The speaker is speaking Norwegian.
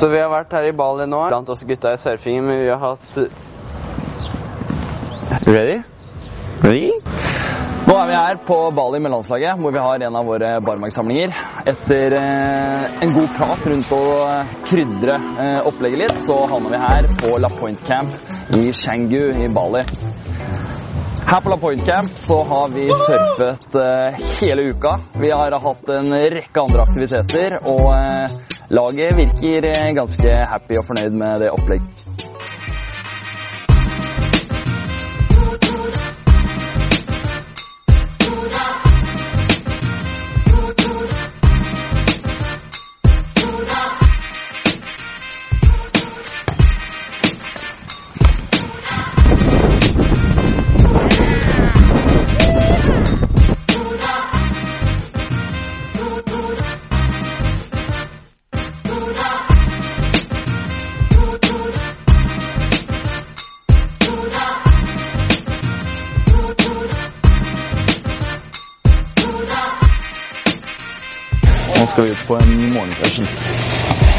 Så vi har vært her i Bali nå, blant oss gutta i surfingen, men vi har hatt Ready? Ready? Nå er vi her på Bali med landslaget, hvor vi har en av våre barmarkssamlinger. Etter eh, en god prat rundt å eh, krydre eh, opplegget litt, så havner vi her på La Point Camp i Shangu i Bali. Her på La Point Camp så har vi surfet eh, hele uka. Vi har hatt en rekke andre aktiviteter, og eh, laget virker eh, ganske happy og fornøyd med det opplegget. мозговой пневмонии.